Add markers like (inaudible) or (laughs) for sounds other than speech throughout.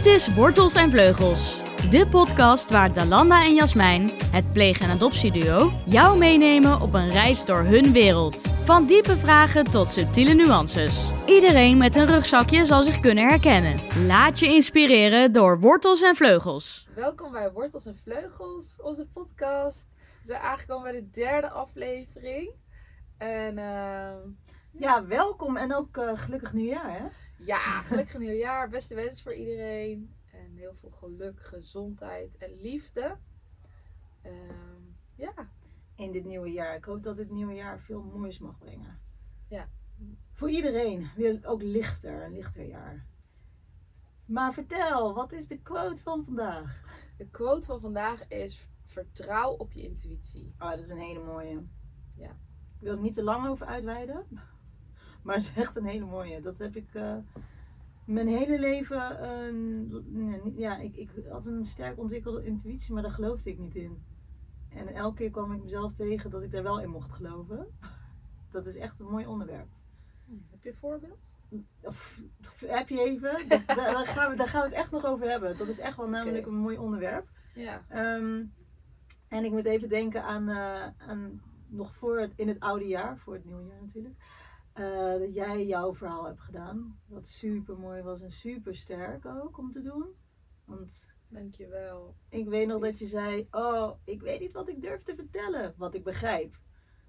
Dit is Wortels en Vleugels, de podcast waar Dalanda en Jasmijn, het pleeg- en adoptieduo, jou meenemen op een reis door hun wereld. Van diepe vragen tot subtiele nuances. Iedereen met een rugzakje zal zich kunnen herkennen. Laat je inspireren door Wortels en Vleugels. Welkom bij Wortels en Vleugels, onze podcast. We zijn aangekomen bij de derde aflevering. En ehm, Ja, welkom en ook eh, gelukkig nieuwjaar, hè? Ja, gelukkig nieuwjaar. Beste wensen voor iedereen. En heel veel geluk, gezondheid en liefde. Ehm, ja, In dit nieuwe jaar. Ik hoop dat dit nieuwe jaar veel moois mag brengen. Ja. Voor iedereen. Ook lichter, een lichter jaar. Maar vertel, wat is de quote van vandaag? de quote van vandaag is: Vertrouw op je intuïtie. Oh, dat is een hele mooie. Ja. Ik wil er niet te lang over uitweiden. Maar het is echt een hele mooie. Dat heb ik eh, mijn hele leven. eh, niet- ja, ik, ik had een sterk ontwikkelde intuïtie, maar daar geloofde ik niet in. En elke keer kwam ik mezelf tegen dat ik daar wel in mocht geloven. (laughs) Dat is echt een mooi onderwerp. Heb je een voorbeeld? Of, heb je even? (laughs) Daar, daar gaan we, daar gaan we het echt nog over hebben. Dat is echt wel namelijk een mooi onderwerp. Ja. Ehm, en ik moet even denken aan, eh, aan nog voor het, in het oude jaar, voor het nieuwe jaar natuurlijk. Eh, dat jij jouw verhaal hebt gedaan. Wat super mooi was en super sterk ook om te doen. Want Dankjewel. ik weet nog dat je zei: Oh, ik weet niet wat ik durf te vertellen. Wat ik begrijp.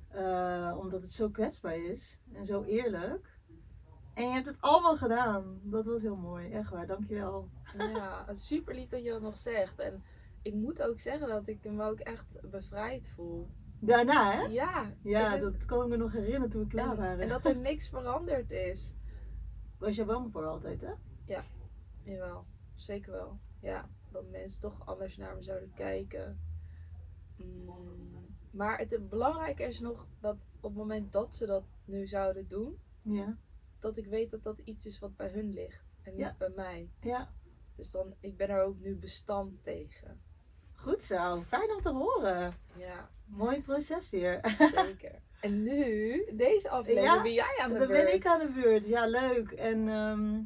Eh, omdat het zo kwetsbaar is en zo eerlijk. En je hebt het allemaal gedaan. Dat was heel mooi. Echt waar, dankjewel. Ja, (laughs) super lief dat je dat nog zegt. En ik moet ook zeggen dat ik me ook echt bevrijd voel. Daarna, hè? Ja, Ja, is- dat kan ik me nog herinneren toen we klaar en, waren. en dat er niks veranderd is. Was je bang voor altijd, hè? Jawel, zeker wel. Ja, dat mensen toch anders naar me zouden kijken. Mm, maar het, het belangrijke is nog dat op het moment dat ze dat nu zouden doen, Ja. dat ik weet dat dat iets is wat bij hun ligt en niet Ja. bij mij. Ja, Dus dan, ik ben er ook nu bestand tegen. Goed zo. Fijn om te horen. Ja, Mooi proces weer. zeker. (laughs) en nu, deze aflevering, Ja, ben jij aan de Dan beurt. ben ik aan de beurt. Ja, leuk. En ehm,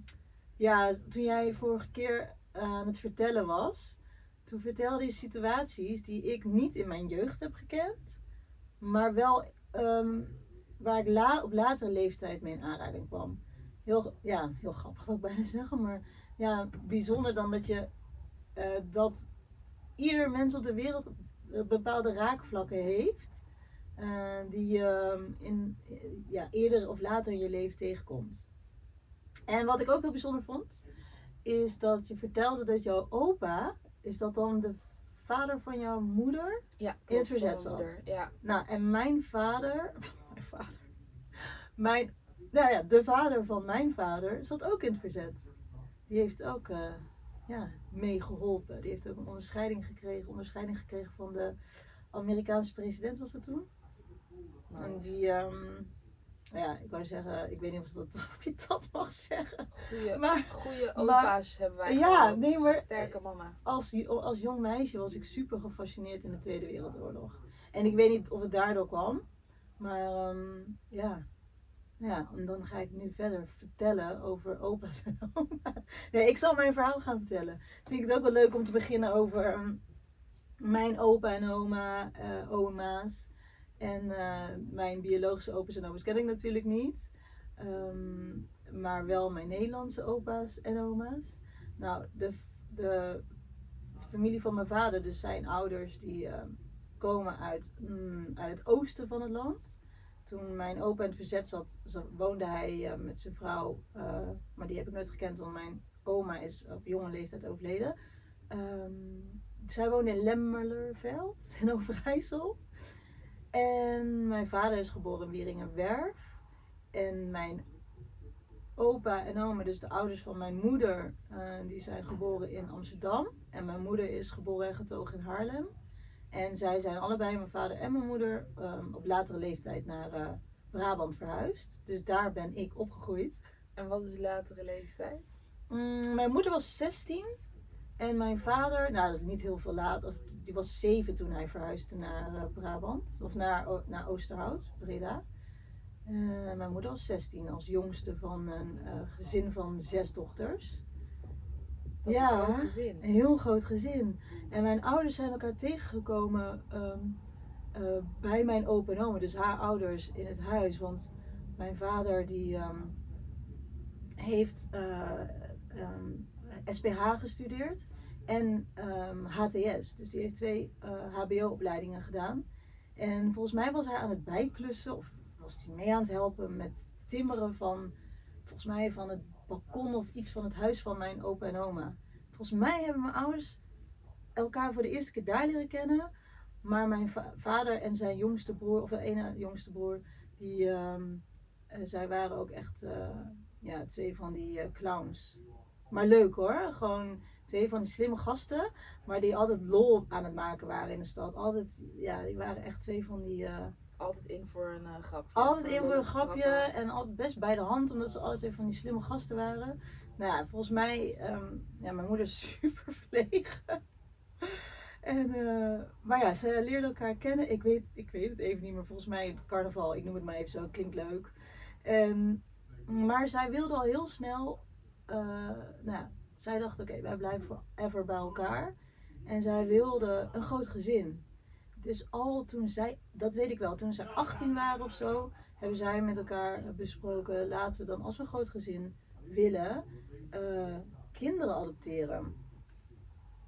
ja, toen jij vorige keer aan het vertellen was, toen vertelde je situaties die ik niet in mijn jeugd heb gekend, maar wel ehm, waar ik la op latere leeftijd mee in aanraking kwam. Heel, ja, heel grappig (laughs) wil ik bijna zeggen, maar ja, bijzonder dan dat je eh, dat ieder mens op de wereld eh, bepaalde raakvlakken heeft. eh, die je ehm, in, ja, eerder of later in je leven tegenkomt. En wat ik ook heel bijzonder vond, is dat je vertelde dat jouw opa, is dat dan de vader van jouw moeder? ja, in het verzet zat. moeder. Ja, Nou, en mijn vader, (laughs) mijn vader, mijn, nou ja, de vader van mijn vader zat ook in het verzet. Die heeft ook, eh, ja, meegeholpen. Die heeft ook een onderscheiding gekregen, onderscheiding gekregen van de Amerikaanse president was dat toen. En die, ehm, ja, ik wou zeggen, ik weet niet of, dat, (laughs) of je dat mag zeggen. Maar maar- opa's hebben wij Ja, gehad. nee, maar- Sterke mama. als, als jong meisje was ik super gefascineerd in de Tweede Wereldoorlog. En ik weet niet of het daardoor kwam. Maar ehm, ja. Ja, en dan ga ik nu verder vertellen over opa's en oma's. Nee, ik zal mijn verhaal gaan vertellen. Vind ik het ook wel leuk om te beginnen over ehm, mijn opa en oma, eh, oma's. En eh, mijn biologische opa's en oma's ken ik natuurlijk niet. Ehm, maar wel mijn Nederlandse opa's en oma's. Nou, de, de familie van mijn vader, dus zijn ouders, die ehm, komen uit, mm, uit het oosten van het land. Toen mijn opa in het verzet zat, woonde hij eh, met zijn vrouw, eh, maar die heb ik nooit gekend, want mijn oma is op jonge leeftijd overleden. Ehm, zij woonde in Lemmerlerveld (laughs) in Overijssel. En mijn vader is geboren in Wieringenwerf. En mijn opa en oma, dus de ouders van mijn moeder, eh, die zijn geboren in Amsterdam. En mijn moeder is geboren en getogen in Haarlem. En zij zijn allebei, mijn vader en mijn moeder, ehm, op latere leeftijd naar eh, Brabant verhuisd. Dus daar ben ik opgegroeid. En wat is latere leeftijd? Mm, mijn moeder was 16 en mijn vader, nou dat is niet heel veel laat, of, die was 7 toen hij verhuisde naar eh, Brabant, of naar, O- naar Oosterhout, Breda. Eh, mijn moeder was 16 als jongste van een gezin van zes dochters. Ja, een groot gezin. Een heel groot gezin. En mijn ouders zijn elkaar tegengekomen ehm, eh, bij mijn opa en oma, dus haar ouders in het huis. Want mijn vader die ehm, heeft eh, ehm, SPH gestudeerd en HTS. Dus die heeft twee eh, HBO-opleidingen gedaan. En volgens mij was hij aan het bijklussen of was hij mee aan het helpen met timmeren van, volgens mij van het balkon of iets van het huis van mijn opa en oma. Volgens mij hebben mijn ouders elkaar voor de eerste keer daar leren kennen. Maar mijn va- vader en zijn jongste broer, of de ene jongste broer, die, ehm, eh, zij waren ook echt eh, ja, twee van die eh, clowns. Maar leuk hoor, gewoon twee van die slimme gasten, maar die altijd lol aan het maken waren in de stad. Altijd, ja, die waren echt twee van die, Altijd in voor een eh, grapje. altijd in voor een grapje trappen. en altijd best bij de hand, omdat ze altijd weer van die slimme gasten waren. Nou ja, volgens mij, ehm, ja, mijn moeder is (laughs) super verlegen. En, eh, maar ja, ze leerden elkaar kennen. Ik weet, ik weet het even niet meer. Volgens mij carnaval, ik noem het maar even zo, klinkt leuk. En, maar zij wilde al heel snel, eh, nou ja, zij dacht oké, wij blijven forever bij elkaar. En zij wilde een groot gezin. Dus al toen zij, dat weet ik wel, toen zij 18 waren of zo, hebben zij met elkaar besproken, laten we dan als we een groot gezin willen, eh, kinderen adopteren.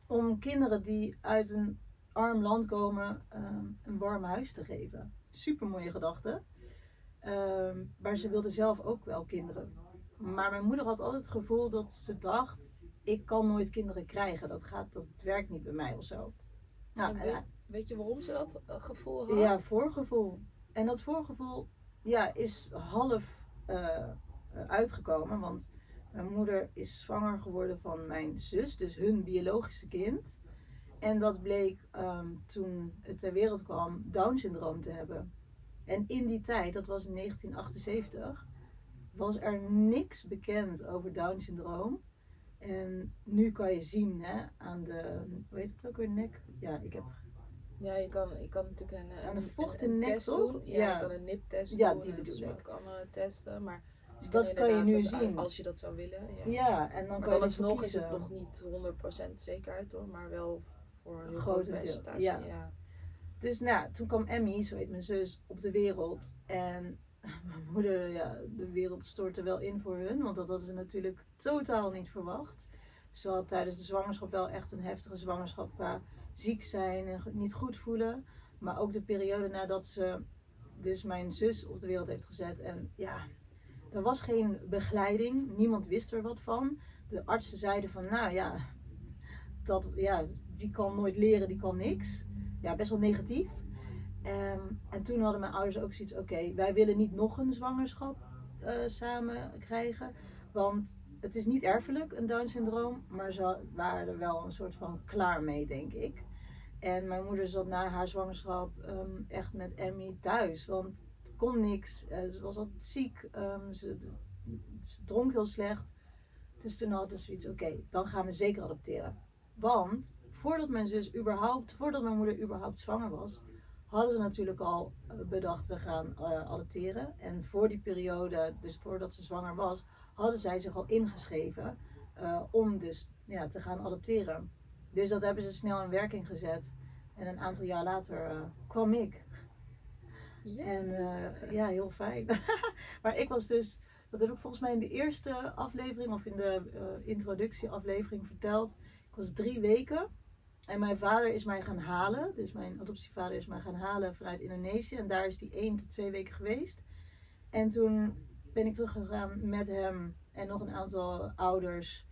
Om kinderen die uit een arm land komen, ehm, een warm huis te geven. Super mooie gedachte. Ehm, maar ze wilde zelf ook wel kinderen. Maar mijn moeder had altijd het gevoel dat ze dacht, ik kan nooit kinderen krijgen. Dat, gaat, dat werkt niet bij mij of zo. Nou, en- weet, je waarom ze dat eh, gevoel had? ja, voorgevoel. En dat voorgevoel ja, is half eh, eh, uitgekomen. Want mijn moeder is zwanger geworden van mijn zus, dus hun biologische kind. En dat bleek ehm, toen het ter wereld kwam Down-syndroom te hebben. En in die tijd, dat was in 1978, was er niks bekend over Down-syndroom. En nu kan je zien hè, aan de, hoe heet het ook weer, nek? Ja, ik heb Ja, je kan, je kan natuurlijk een, Aan een, vocht een- een nek, test doen. Ja, Ja. je kan een niptest Ja, doen. die bedoel dus ik. ook andere testen. Maar ze Dat kan je nu ook, zien. Als je dat zou willen. Ja. Ja, en dan maar kan dan je is ervoor nog is het nog niet 100% zekerheid hoor. Maar wel voor een deel, percentage. ja. ja. Dus nou, toen kwam Emmy, zo heet mijn zus, op de wereld. En (laughs) mijn moeder, ja, de wereld stortte wel in voor hun. Want dat hadden ze natuurlijk totaal niet verwacht. Ze had tijdens de zwangerschap wel echt een heftige zwangerschap qua ziek zijn en niet goed voelen. Maar ook de periode nadat ze dus mijn zus op de wereld heeft gezet. En ja, er was geen begeleiding. Niemand wist er wat van. De artsen zeiden van, nou ja, dat, ja die kan nooit leren, die kan niks. Ja, best wel negatief. Ehm, en toen hadden mijn ouders ook zoiets, oké, wij willen niet nog een zwangerschap eh, samen krijgen. Want het is niet erfelijk, een Down-syndroom. Maar ze waren er wel een soort van klaar mee, denk ik. En mijn moeder zat na haar zwangerschap ehm, echt met Emmy thuis. Want het kon niks. eh, ze was altijd ziek. ehm, ze, ze dronk heel slecht. Dus toen hadden ze zoiets, oké, dan gaan we zeker adopteren. Want voordat mijn zus überhaupt, voordat mijn moeder überhaupt zwanger was, hadden ze natuurlijk al eh, bedacht, we gaan eh, adopteren. En voor die periode, dus voordat ze zwanger was, hadden zij zich al ingeschreven om dus ja, te gaan adopteren. Dus dat hebben ze snel in werking gezet. En een aantal jaar later eh, kwam ik. En eh, ja, heel fijn. (laughs) maar ik was dus, dat heb ik volgens mij in de eerste aflevering of in de eh, introductieaflevering verteld. Ik was drie weken en mijn vader is mij gaan halen. Dus mijn adoptievader is mij gaan halen vanuit Indonesië. En daar is hij één tot twee weken geweest. En toen ben ik teruggegaan met hem en nog een aantal ouders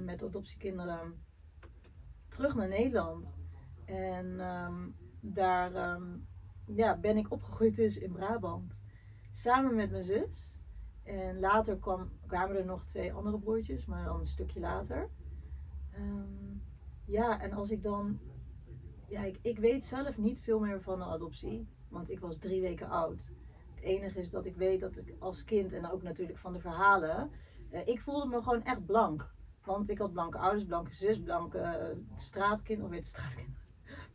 met adoptiekinderen terug naar Nederland. En ehm, daar ehm, ja, ben ik opgegroeid dus in Brabant. Samen met mijn zus. En later kwam, kwamen er nog twee andere broertjes, maar dan een stukje later. Ehm, ja, en als ik dan. Ja, ik, weet zelf niet veel meer van de adoptie, want ik was drie weken oud. Het enige is dat ik weet dat ik als kind, en ook natuurlijk van de verhalen, eh, ik voelde me gewoon echt blank. Want ik had blanke ouders, blanke zus, blanke eh, straatkinderen, of weet je, straatkinderen,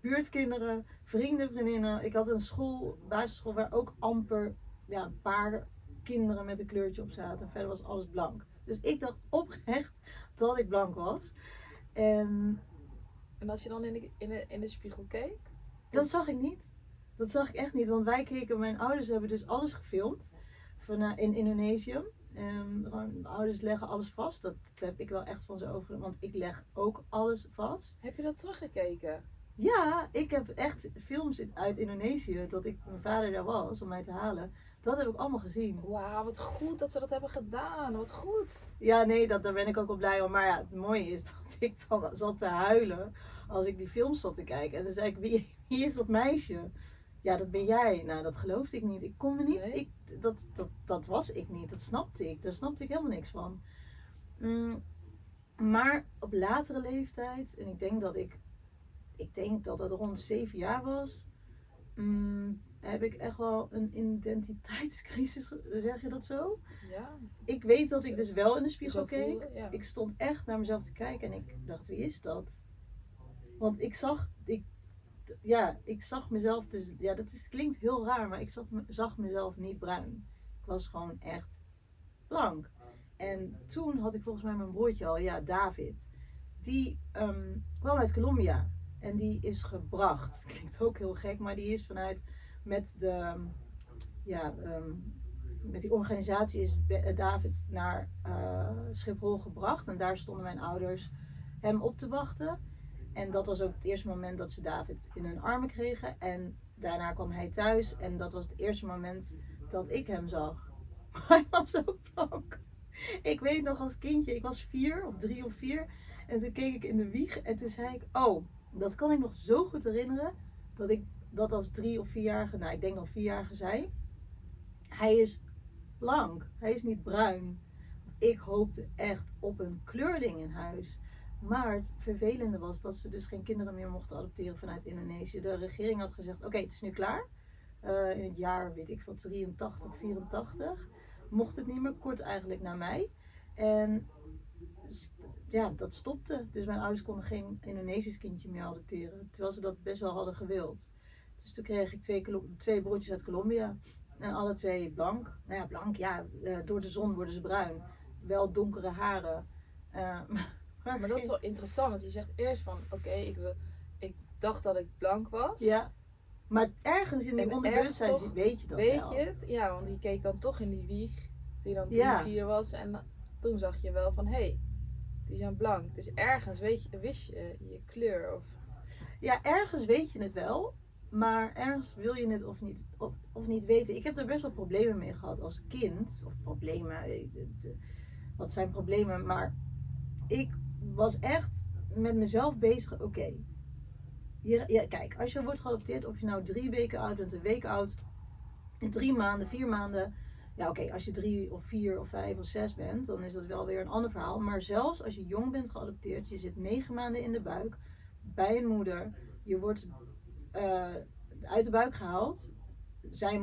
buurtkinderen, vrienden, vriendinnen. Ik had een school, basisschool, waar ook amper ja, een paar kinderen met een kleurtje op zaten. En verder was alles blank. Dus ik dacht oprecht (laughs) dat ik blank was. En En als je dan in de, in de, in de spiegel keek? dat zag ik niet. Dat zag ik echt niet. Want wij keken, mijn ouders hebben dus alles gefilmd. Van, eh, in Indonesië. Ehm, mijn ouders leggen alles vast. Dat, dat heb ik wel echt van ze over. Want ik leg ook alles vast. Heb je dat teruggekeken? Ja, ik heb echt films uit Indonesië. Dat ik mijn vader daar was om mij te halen. Dat heb ik allemaal gezien. Wauw, wat goed dat ze dat hebben gedaan. Wat goed. Ja, nee, dat, daar ben ik ook wel blij om. Maar ja, het mooie is (laughs) dat ik dan zat te huilen als ik die films zat te kijken. En dan zei ik, wie, wie is dat meisje? Ja, dat ben jij. Nou, dat geloofde ik niet. Ik kon me niet, Nee? ik, dat, dat, dat was ik niet. Dat snapte ik. Daar snapte ik helemaal niks van. Mm, maar op latere leeftijd, en ik denk dat ik, ik denk dat het rond zeven jaar was, mm, heb ik echt wel een identiteitscrisis, zeg je dat zo? Ja. Ik weet dat ik dus wel in de spiegel keek. voelde- ja. Ik stond echt naar mezelf te kijken en ik dacht, wie is dat? Want ik zag, ik, ja, ik zag mezelf dus, ja, dat is, klinkt heel raar, maar ik zag, zag mezelf niet bruin. Ik was gewoon echt blank. En toen had ik volgens mij mijn broertje al, ja, David. Die ehm, kwam uit Colombia en die is gebracht. (laughs) Klinkt ook heel gek, maar die is vanuit met de, ja, ehm, met die organisatie is eh, David naar eh, Schiphol gebracht. En daar stonden mijn ouders hem op te wachten. En dat was ook het eerste moment dat ze David in hun armen kregen. En daarna kwam hij thuis. En dat was het eerste moment dat ik hem zag. (laughs) Hij was ook blank. Ik weet nog als kindje, ik was vier of drie of vier. En toen keek ik in de wieg en toen zei ik, oh, dat kan ik nog zo goed herinneren. Dat ik dat als drie of vierjarige, nou ik denk nog vierjarige zei. Hij is blank, hij is niet bruin. Want ik hoopte echt op een kleurling in huis. Maar het vervelende was dat ze dus geen kinderen meer mochten adopteren vanuit Indonesië. De regering had gezegd, oké, het is nu klaar. Eh, in het jaar, weet ik veel, 83, 84. Mocht het niet meer, kort eigenlijk na mij. En ja, dat stopte. Dus mijn ouders konden geen Indonesisch kindje meer adopteren. Terwijl ze dat best wel hadden gewild. Dus toen kreeg ik twee, twee broertjes uit Colombia. En alle twee blank. Nou ja, blank, ja, eh, door de zon worden ze bruin. Wel donkere haren. Eh, (laughs) Maar dat is wel interessant, want je zegt eerst van, oké, ik ik dacht dat ik blank was. Ja. Maar ergens in die En onderbewustzijn toch weet je dat Weet wel. je het? Ja, want je keek dan toch in die wieg, toen je dan drie, Ja. vier was. En toen zag je wel van, hé, hey, die zijn blank. Dus ergens weet je, wist je je kleur. Of, Ja, ergens weet je het wel. Maar ergens wil je het of niet, of, of niet weten. Ik heb er best wel problemen mee gehad als kind. Of problemen, eh, wat zijn problemen? Maar ik was echt met mezelf bezig. Oké, hier- ja, kijk, als je wordt geadopteerd, of je nou drie weken oud bent, een week oud, drie maanden, vier maanden. Ja, oké, als je drie of vier of vijf of zes bent, dan is dat wel weer een ander verhaal. Maar zelfs als je jong bent geadopteerd, je zit negen maanden in de buik bij een moeder, je wordt eh, uit de buik gehaald. Zij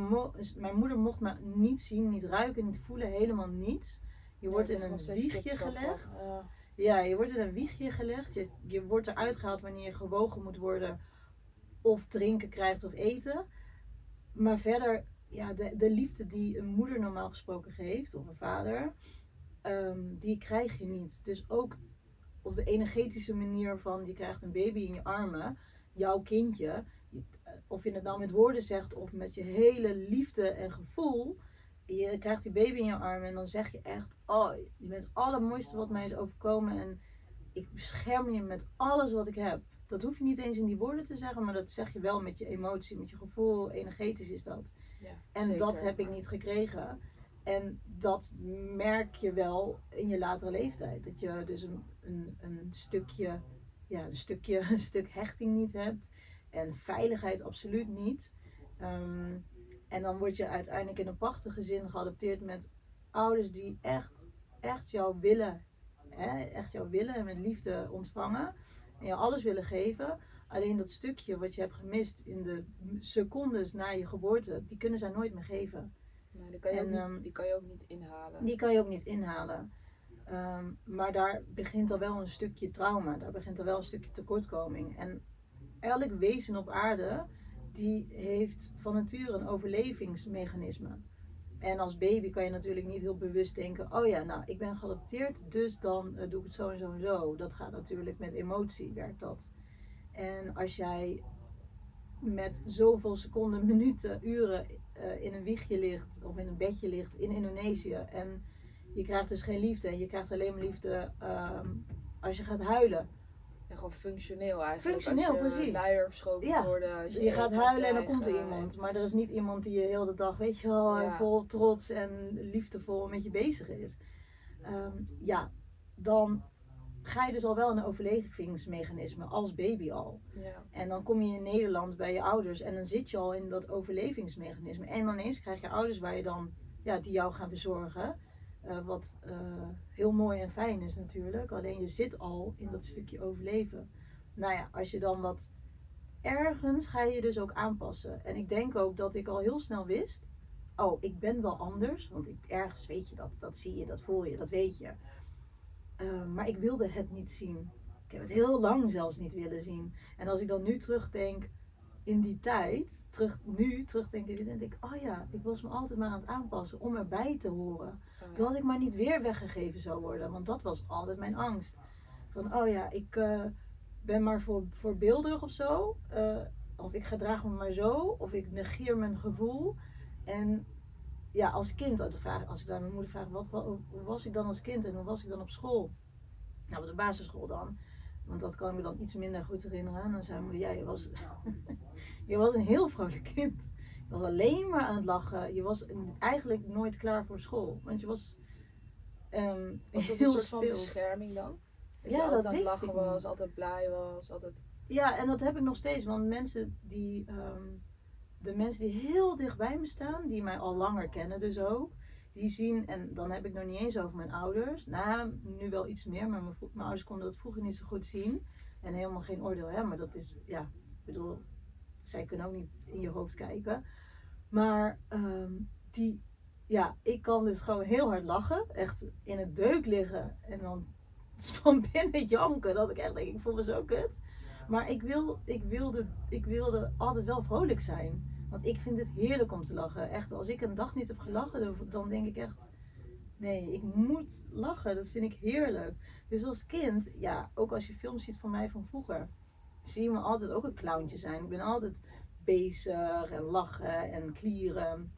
mijn moeder mocht me niet zien, niet ruiken, niet voelen, helemaal niets. Je wordt in een wiegje gelegd. Ja. Ja, je wordt in een wiegje gelegd. Je, je wordt eruit gehaald wanneer je gewogen moet worden. Of drinken krijgt of eten. Maar verder, ja, de, de liefde die een moeder normaal gesproken geeft, of een vader, ehm, die krijg je niet. Dus ook op de energetische manier van je krijgt een baby in je armen, jouw kindje. je- eh, Of je het nou met woorden zegt of met je hele liefde en gevoel. Je krijgt die baby in je armen en dan zeg je echt: Oh, je bent het allermooiste wat mij is overkomen. En ik bescherm je met alles wat ik heb. Dat hoef je niet eens in die woorden te zeggen, maar dat zeg je wel met je emotie, met je gevoel. Energetisch is dat. Ja, En dat heb ik niet gekregen. En dat merk je wel in je latere leeftijd. Dat je dus een, een, een stukje, ja, een stukje, (laughs) een stuk hechting niet hebt. En veiligheid absoluut niet. Ehm, en dan word je uiteindelijk in een prachtig gezin geadopteerd met ouders die echt, echt jou willen. Hè? Echt jou willen en met liefde ontvangen. En jou alles willen geven. Alleen dat stukje wat je hebt gemist in de secondes na je geboorte, die kunnen zij nooit meer geven. Nee, die, kan je En, ook niet, ehm, die kan je ook niet inhalen. Die kan je ook niet inhalen. Ehm, maar daar begint al wel een stukje trauma, daar begint al wel een stukje tekortkoming. En elk wezen op aarde, die heeft van nature een overlevingsmechanisme. En als baby kan je natuurlijk niet heel bewust denken, oh ja, nou, ik ben geadopteerd, dus dan eh, doe ik het zo en zo en zo. Dat gaat natuurlijk met emotie, werkt dat. En als jij met zoveel seconden, minuten, uren eh, in een wiegje ligt of in een bedje ligt in Indonesië en je krijgt dus geen liefde en je krijgt alleen maar liefde ehm, als je gaat huilen. En gewoon functioneel eigenlijk. Functioneel, als je precies. luier Ja. worden. Als Je, je, gaat huilen en dan komt er krijgt, iemand. Maar er is niet iemand die je heel de dag, weet je wel, Ja. vol trots en liefdevol met je bezig is. Ehm, ja, dan ga je dus al wel in een overlevingsmechanisme als baby al. Ja. En dan kom je in Nederland bij je ouders en dan zit je al in dat overlevingsmechanisme. En dan ineens krijg je ouders waar je dan, ja, die jou gaan verzorgen. Eh, wat eh, heel mooi en fijn is natuurlijk. Alleen je zit al in dat stukje overleven. Nou ja, als je dan wat ergens ga je je dus ook aanpassen. En ik denk ook dat ik al heel snel wist. Oh, ik ben wel anders. Want ik, ergens weet je dat. Dat zie je, dat voel je, dat weet je. Eh, maar ik wilde het niet zien. Ik heb het heel lang zelfs niet willen zien. En als ik dan nu terugdenk in die tijd, terug, nu terugdenk in die tijd, denk ik, oh ja, ik was me altijd maar aan het aanpassen om erbij te horen. Dat ik maar niet weer weggegeven zou worden, want dat was altijd mijn angst. Van, oh ja, ik eh, ben maar voor, voorbeeldig of zo. eh, of ik gedraag me maar zo, of ik negeer mijn gevoel. En ja, als kind, als ik daar mijn moeder vraag, wat, wa- hoe was ik dan als kind en hoe was ik dan op school? Nou, op de basisschool dan. Want dat kan ik me dan iets minder goed herinneren. En dan zei mijn moeder, ja, je was, (laughs) je was een heel vrolijk kind. Je was alleen maar aan het lachen. Je was eigenlijk nooit klaar voor school. Want je was ehm Was dat een soort van bescherming dan? Dat Ja, je altijd dat aan het lachen was, altijd blij was, altijd... Ja, en dat heb ik nog steeds. Want mensen die, ehm, de mensen die heel dicht bij me staan, die mij al langer kennen dus ook, die zien, en dan heb ik nog niet eens over mijn ouders. Nou, nu wel iets meer, maar mijn, ouders konden dat vroeger niet zo goed zien. En helemaal geen oordeel, hè, maar dat is, ja, ik bedoel, zij kunnen ook niet in je hoofd kijken. Maar ehm, die, ja, ik kan dus gewoon heel hard lachen, echt in het deuk liggen en dan (laughs) van binnen janken, dat ik echt denk, ik voel me zo kut. Maar ik, wil, ik, wilde, ik wilde altijd wel vrolijk zijn. Want ik vind het heerlijk om te lachen. Echt, als ik een dag niet heb gelachen, dan- denk ik echt... Nee, ik moet lachen. Dat vind ik heerlijk. Dus als kind, ja, ook als je films ziet van mij van vroeger... zie je me altijd ook een clowntje zijn. Ik ben altijd bezig en lachen en klieren.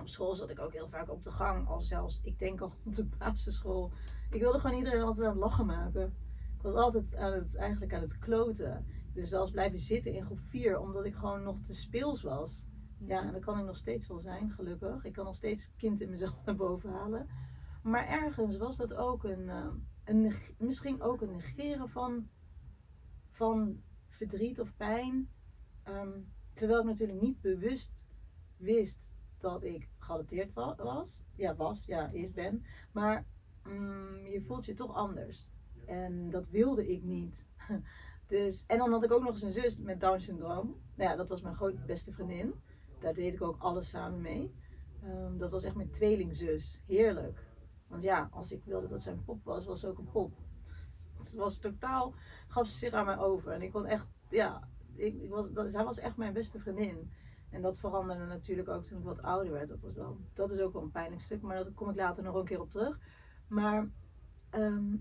Op school zat ik ook heel vaak op de gang. Al zelfs, ik denk al op de basisschool. Ik wilde gewoon iedereen altijd aan het lachen maken. Ik was altijd aan het, eigenlijk aan het kloten. Ben zelfs blijven zitten in groep 4 omdat ik gewoon nog te speels was. Ja, en dat kan ik nog steeds wel zijn, gelukkig. Ik kan nog steeds kind in mezelf (laughs) naar boven halen. Maar ergens was dat ook een, eh, een misschien ook een negeren van, van verdriet of pijn. Ehm, terwijl ik natuurlijk niet bewust wist dat ik geadopteerd wa- was. Ja, was, ja, eerst ben. Maar mm, je voelt je toch anders. En dat wilde ik niet. (laughs) Dus, en dan had ik ook nog eens een zus met Down syndroom. Nou ja, dat was mijn groot beste vriendin. Daar deed ik ook alles samen mee. Ehm, dat was echt mijn tweelingzus. Heerlijk. Want ja, als ik wilde dat zij een pop was, was ze ook een pop. Het was totaal, gaf ze zich aan mij over. En ik kon echt, ja, ik, ik was, zij was echt mijn beste vriendin. En dat veranderde natuurlijk ook toen ik wat ouder werd. Dat, was wel, dat is ook wel een pijnlijk stuk, maar daar kom ik later nog een keer op terug. Maar ehm,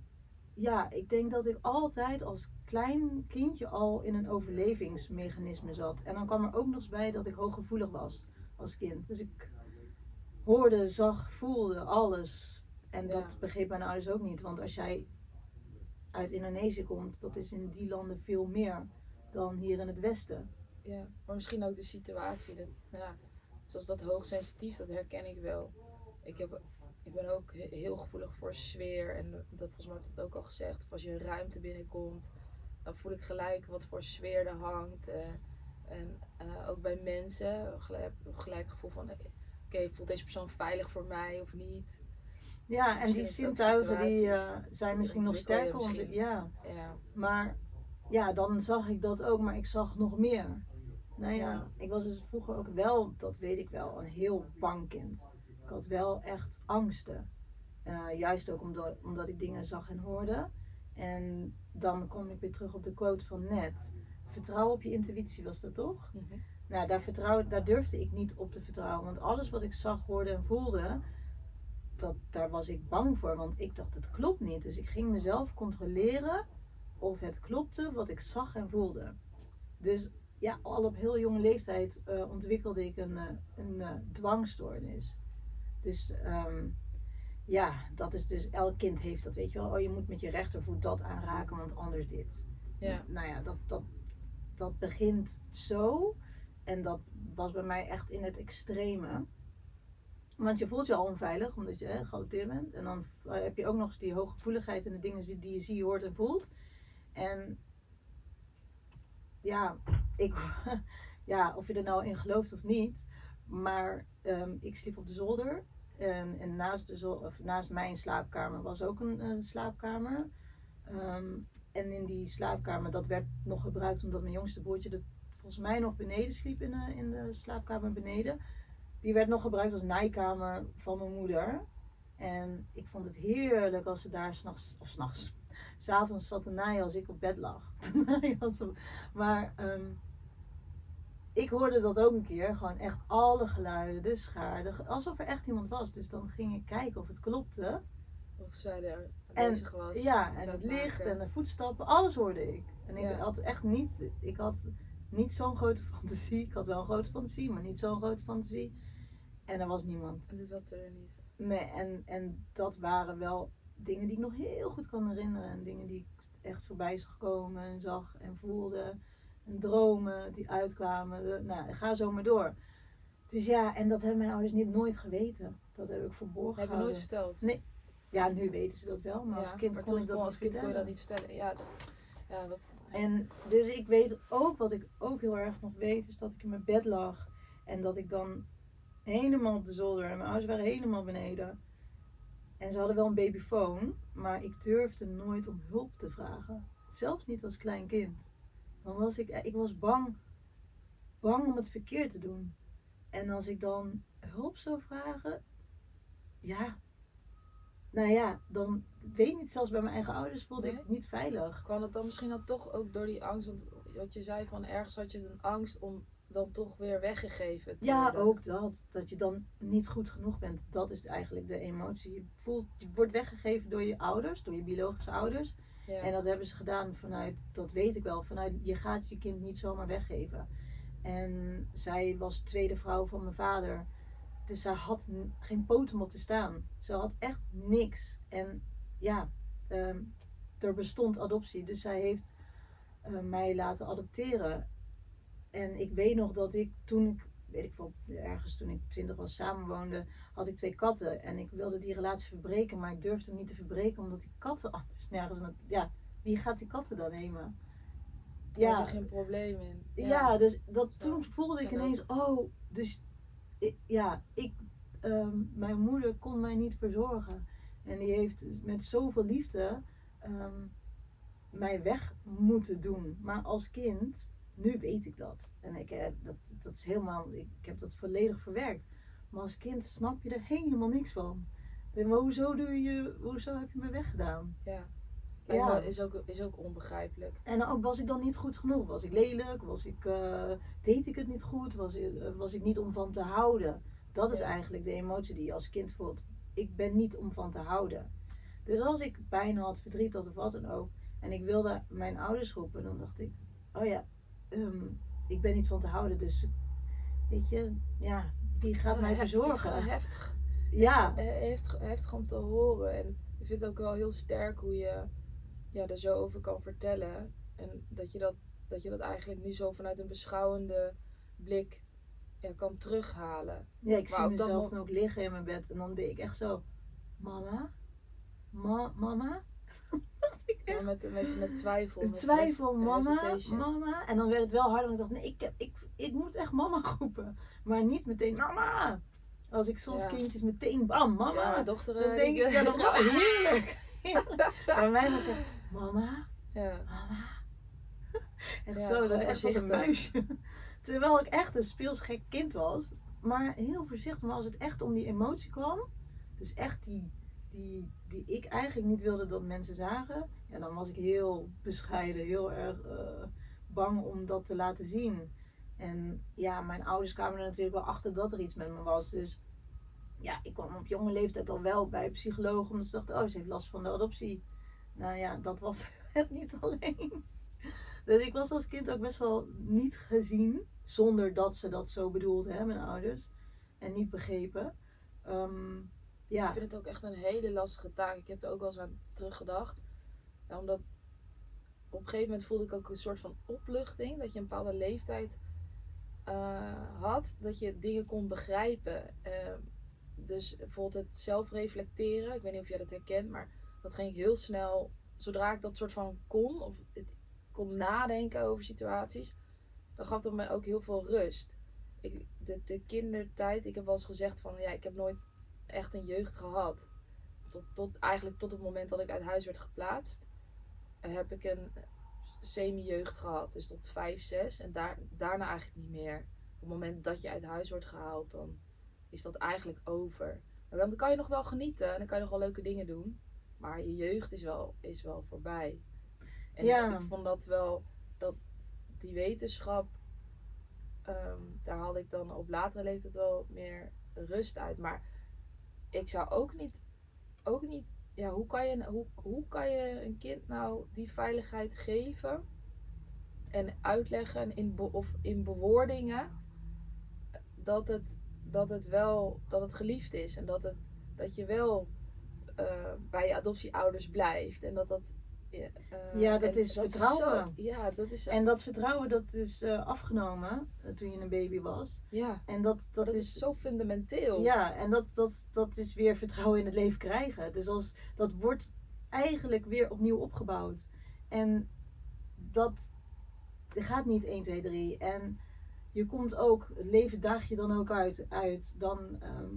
ja, ik denk dat ik altijd als klein kindje al in een overlevingsmechanisme zat. En dan kwam er ook nog eens bij dat ik hooggevoelig was als kind. Dus ik hoorde, zag, voelde alles. En Ja. dat begreep mijn ouders ook niet. Want als jij uit Indonesië komt, dat is in die landen veel meer dan hier in het Westen. Ja, maar misschien ook de situatie. Dat, ja, zoals dat hoogsensitief, dat herken ik wel. Ik, heb, ik ben ook he- heel gevoelig voor sfeer. En dat, volgens mij heb ik dat ook al gezegd. Of als je een ruimte binnenkomt, dan voel ik gelijk wat voor sfeer er hangt. eh, en eh, ook bij mensen, gelijk, gelijk gevoel van... eh, Oké, voelt deze persoon veilig voor mij of niet? Ja, en die het zintuigen die zijn misschien nog sterker. misschien. Ja, Ja, maar ja, dan zag ik dat ook, maar ik zag nog meer. Nou ja, Ja. ik was dus vroeger ook wel, dat weet ik wel, een heel bang kind. Ik had wel echt angsten. Eh, juist ook omdat, omdat ik dingen zag en hoorde. En dan kom ik weer terug op de quote van net. Vertrouw op je intuïtie was dat toch? Mhm. Nou, daar, vertrouw, daar durfde ik niet op te vertrouwen. Want alles wat ik zag, hoorde en voelde, dat, daar was ik bang voor. Want ik dacht, het klopt niet. Dus ik ging mezelf controleren of het klopte wat ik zag en voelde. Dus ja, al op heel jonge leeftijd eh, ontwikkelde ik een, uh, een uh, dwangstoornis. Dus ehm, ja, dat is dus, elk kind heeft dat, weet je wel. Oh, je moet met je rechtervoet dat aanraken, want anders dit. Ja. Nou ja, dat, dat, dat begint zo. En dat was bij mij echt in het extreme. Want je voelt je al onveilig, omdat je hè, geadopteerd bent. En dan heb je ook nog eens die hooggevoeligheid en de dingen die, die je ziet, hoort en voelt. En ja, ik, (laughs) ja, of je er nou in gelooft of niet. Maar um, ik sliep op de zolder. En, en naast, of naast mijn slaapkamer was ook een, een slaapkamer. Um, en in die slaapkamer, dat werd nog gebruikt omdat mijn jongste broertje er volgens mij nog beneden sliep in de, in de slaapkamer beneden. Die werd nog gebruikt als naaikamer van mijn moeder. En ik vond het heerlijk als ze daar s'nachts, of s'nachts, s'avonds zat te naaien als ik op bed lag. (laughs) maar um, ik hoorde dat ook een keer, gewoon echt alle geluiden, de schaar, alsof er echt iemand was. Dus dan ging ik kijken of het klopte. Of zij er aanwezig was. Ja, en het licht en de voetstappen, alles hoorde ik. En ik ja. had echt niet, ik had niet zo'n grote (laughs) fantasie. Ik had wel een grote fantasie, maar niet zo'n grote fantasie. En er was niemand. En dus zat er niet. Nee, en, en dat waren wel dingen die ik nog heel goed kan herinneren. En dingen die ik echt voorbij zag komen en zag en voelde. En dromen die uitkwamen. Nou, ga zo maar door. Dus ja, en dat hebben mijn ouders niet nooit geweten. Dat heb ik verborgen Heb je nooit verteld? Nee. Ja, nu weten ze dat wel. Maar ja, als kind maar kon ik dat als kind kon je dat niet vertellen. Ja, dat, ja, dat, En dus ik weet ook, wat ik ook heel erg nog weet, is dat ik in mijn bed lag. En dat ik dan helemaal op de zolder. En mijn ouders waren helemaal beneden. En ze hadden wel een babyfoon, maar ik durfde nooit om hulp te vragen. Zelfs niet als klein kind. Dan was ik, ik was bang, bang om het verkeerd te doen. En als ik dan hulp zou vragen, ja, nou ja, dan weet ik niet, zelfs bij mijn eigen ouders voelde Nee? ik niet veilig. kwam het dan misschien dan toch ook door die angst? Want wat je zei van ergens had je een angst om dan toch weer weggegeven te Ja, worden. ook dat. Dat je dan niet goed genoeg bent. Dat is eigenlijk de emotie. Je, voelt, je wordt weggegeven door je ouders, door je biologische ouders. En dat hebben ze gedaan vanuit, dat weet ik wel, vanuit je gaat je kind niet zomaar weggeven. En zij was tweede vrouw van mijn vader. Dus zij had geen poot om op te staan. Ze had echt niks. En ja, ehm, er bestond adoptie. Dus zij heeft eh, mij laten adopteren. En ik weet nog dat ik toen ik, weet ik veel, ergens toen ik twintig was samenwoonde, had ik twee katten. En ik wilde die relatie verbreken, maar ik durfde hem niet te verbreken omdat die katten anders nergens. Ja, wie gaat die katten dan nemen? Daar was Ja, er geen probleem in. ja, dus dat, Zo, toen voelde ik ineens, oh, dus ik, ja, ik, ehm, mijn moeder kon mij niet verzorgen. En die heeft met zoveel liefde ehm, mij weg moeten doen. Maar als kind, nu weet ik dat. En ik, heb dat, dat is helemaal, ik heb dat volledig verwerkt. Maar als kind snap je er helemaal niks van. En hoezo, doe je, hoezo heb je me weggedaan? Ja. Ja. Ja. Is, ook, is ook onbegrijpelijk. En was ik dan niet goed genoeg? Was ik lelijk? Was ik, eh, deed ik het niet goed? Was ik, eh, was ik niet om van te houden? Dat is eigenlijk de emotie die je als kind voelt. Ik ben niet om van te houden. Dus als ik pijn had, verdriet had of wat dan ook. En ik wilde mijn ouders roepen. Dan dacht ik, oh ja, ehm, ik ben niet van te houden. Dus weet je, ja, die gaat Oh, mij verzorgen. Heftig. Ja, He- Heeft, heftig om te horen. En ik vind het ook wel heel sterk hoe je ja, er zo over kan vertellen. En dat je dat, dat je dat eigenlijk nu zo vanuit een beschouwende blik ja, kan terughalen. ja ik Maar zie mezelf dan ook liggen in mijn bed. En dan ben ik echt zo, mama? Ma mama? Echt. met, met, met twijfel. met twijfel, mama, mama. En dan werd het wel harder. En ik dacht, nee, ik, heb, ik, ik moet echt mama (laughs) roepen. Maar niet meteen mama. Als ik soms Ja. kindjes meteen, bam, mama. Ja, dochter. dan eh, denk ik, (laughs) ja, dat is heerlijk. Maar mij was het, mama, Ja. mama. (laughs) Echt zo, dat echt als een muisje. Terwijl ik echt een speelsgek kind was. Maar heel voorzichtig. Maar als het echt om die emotie kwam. Dus echt die, die, die ik eigenlijk niet wilde dat mensen zagen. Ja, dan was ik heel bescheiden. Heel erg eh, bang om dat te laten zien. En ja, mijn ouders kwamen er natuurlijk wel achter dat er iets met me was. Dus ja, ik kwam op jonge leeftijd al wel bij een psycholoog. Omdat ze dachten, oh, ze heeft last van de adoptie. Nou ja, dat was (laughs) het niet alleen. Dus ik was als kind ook best wel niet gezien. Zonder dat ze dat zo bedoelden, hè, mijn ouders. En niet begrepen. Ehm, ja. Ik vind het ook echt een hele lastige taak. Ik heb er ook wel eens aan teruggedacht. Omdat op een gegeven moment voelde ik ook een soort van opluchting. Dat je een bepaalde leeftijd eh, had. Dat je dingen kon begrijpen. Ehm, dus bijvoorbeeld het zelfreflecteren. Ik weet niet of jij dat herkent. Maar dat ging ik heel snel. Zodra ik dat soort van kon. Of kon nadenken over situaties. Dan gaf dat me ook heel veel rust. Ik, de, de kindertijd. Ik heb wel eens gezegd van. Ja, ik heb nooit echt een jeugd gehad. Tot, tot, eigenlijk tot het moment dat ik uit huis werd geplaatst, heb ik een semi-jeugd gehad. Dus tot 5, 6 en daar, daarna eigenlijk niet meer. Op het moment dat je uit huis wordt gehaald, dan is dat eigenlijk over. Maar dan kan je nog wel genieten en dan kan je nog wel leuke dingen doen. Maar je jeugd is wel, is wel voorbij. En Ja. ik vond dat wel, dat die wetenschap, ehm, daar had ik dan op latere leeftijd wel meer rust uit. Maar ik zou ook niet, ook niet, ja, hoe kan je, hoe, hoe kan je een kind nou die veiligheid geven en uitleggen in, of in bewoordingen dat het, dat het wel, dat het geliefd is en dat, het, dat je wel eh, bij je adoptieouders blijft en dat dat ja, eh, dat is zo- vertrouwen. ja, dat is, En dat vertrouwen dat is eh, afgenomen eh, toen je een baby was. ja, En dat, dat, dat, is, is zo fundamenteel. Ja, en dat, dat, dat is weer vertrouwen in het leven krijgen. Dus als, dat wordt eigenlijk weer opnieuw opgebouwd. En dat gaat niet 1, 2, 3. En je komt ook, het leven daag je dan ook uit. uit dan, ehm,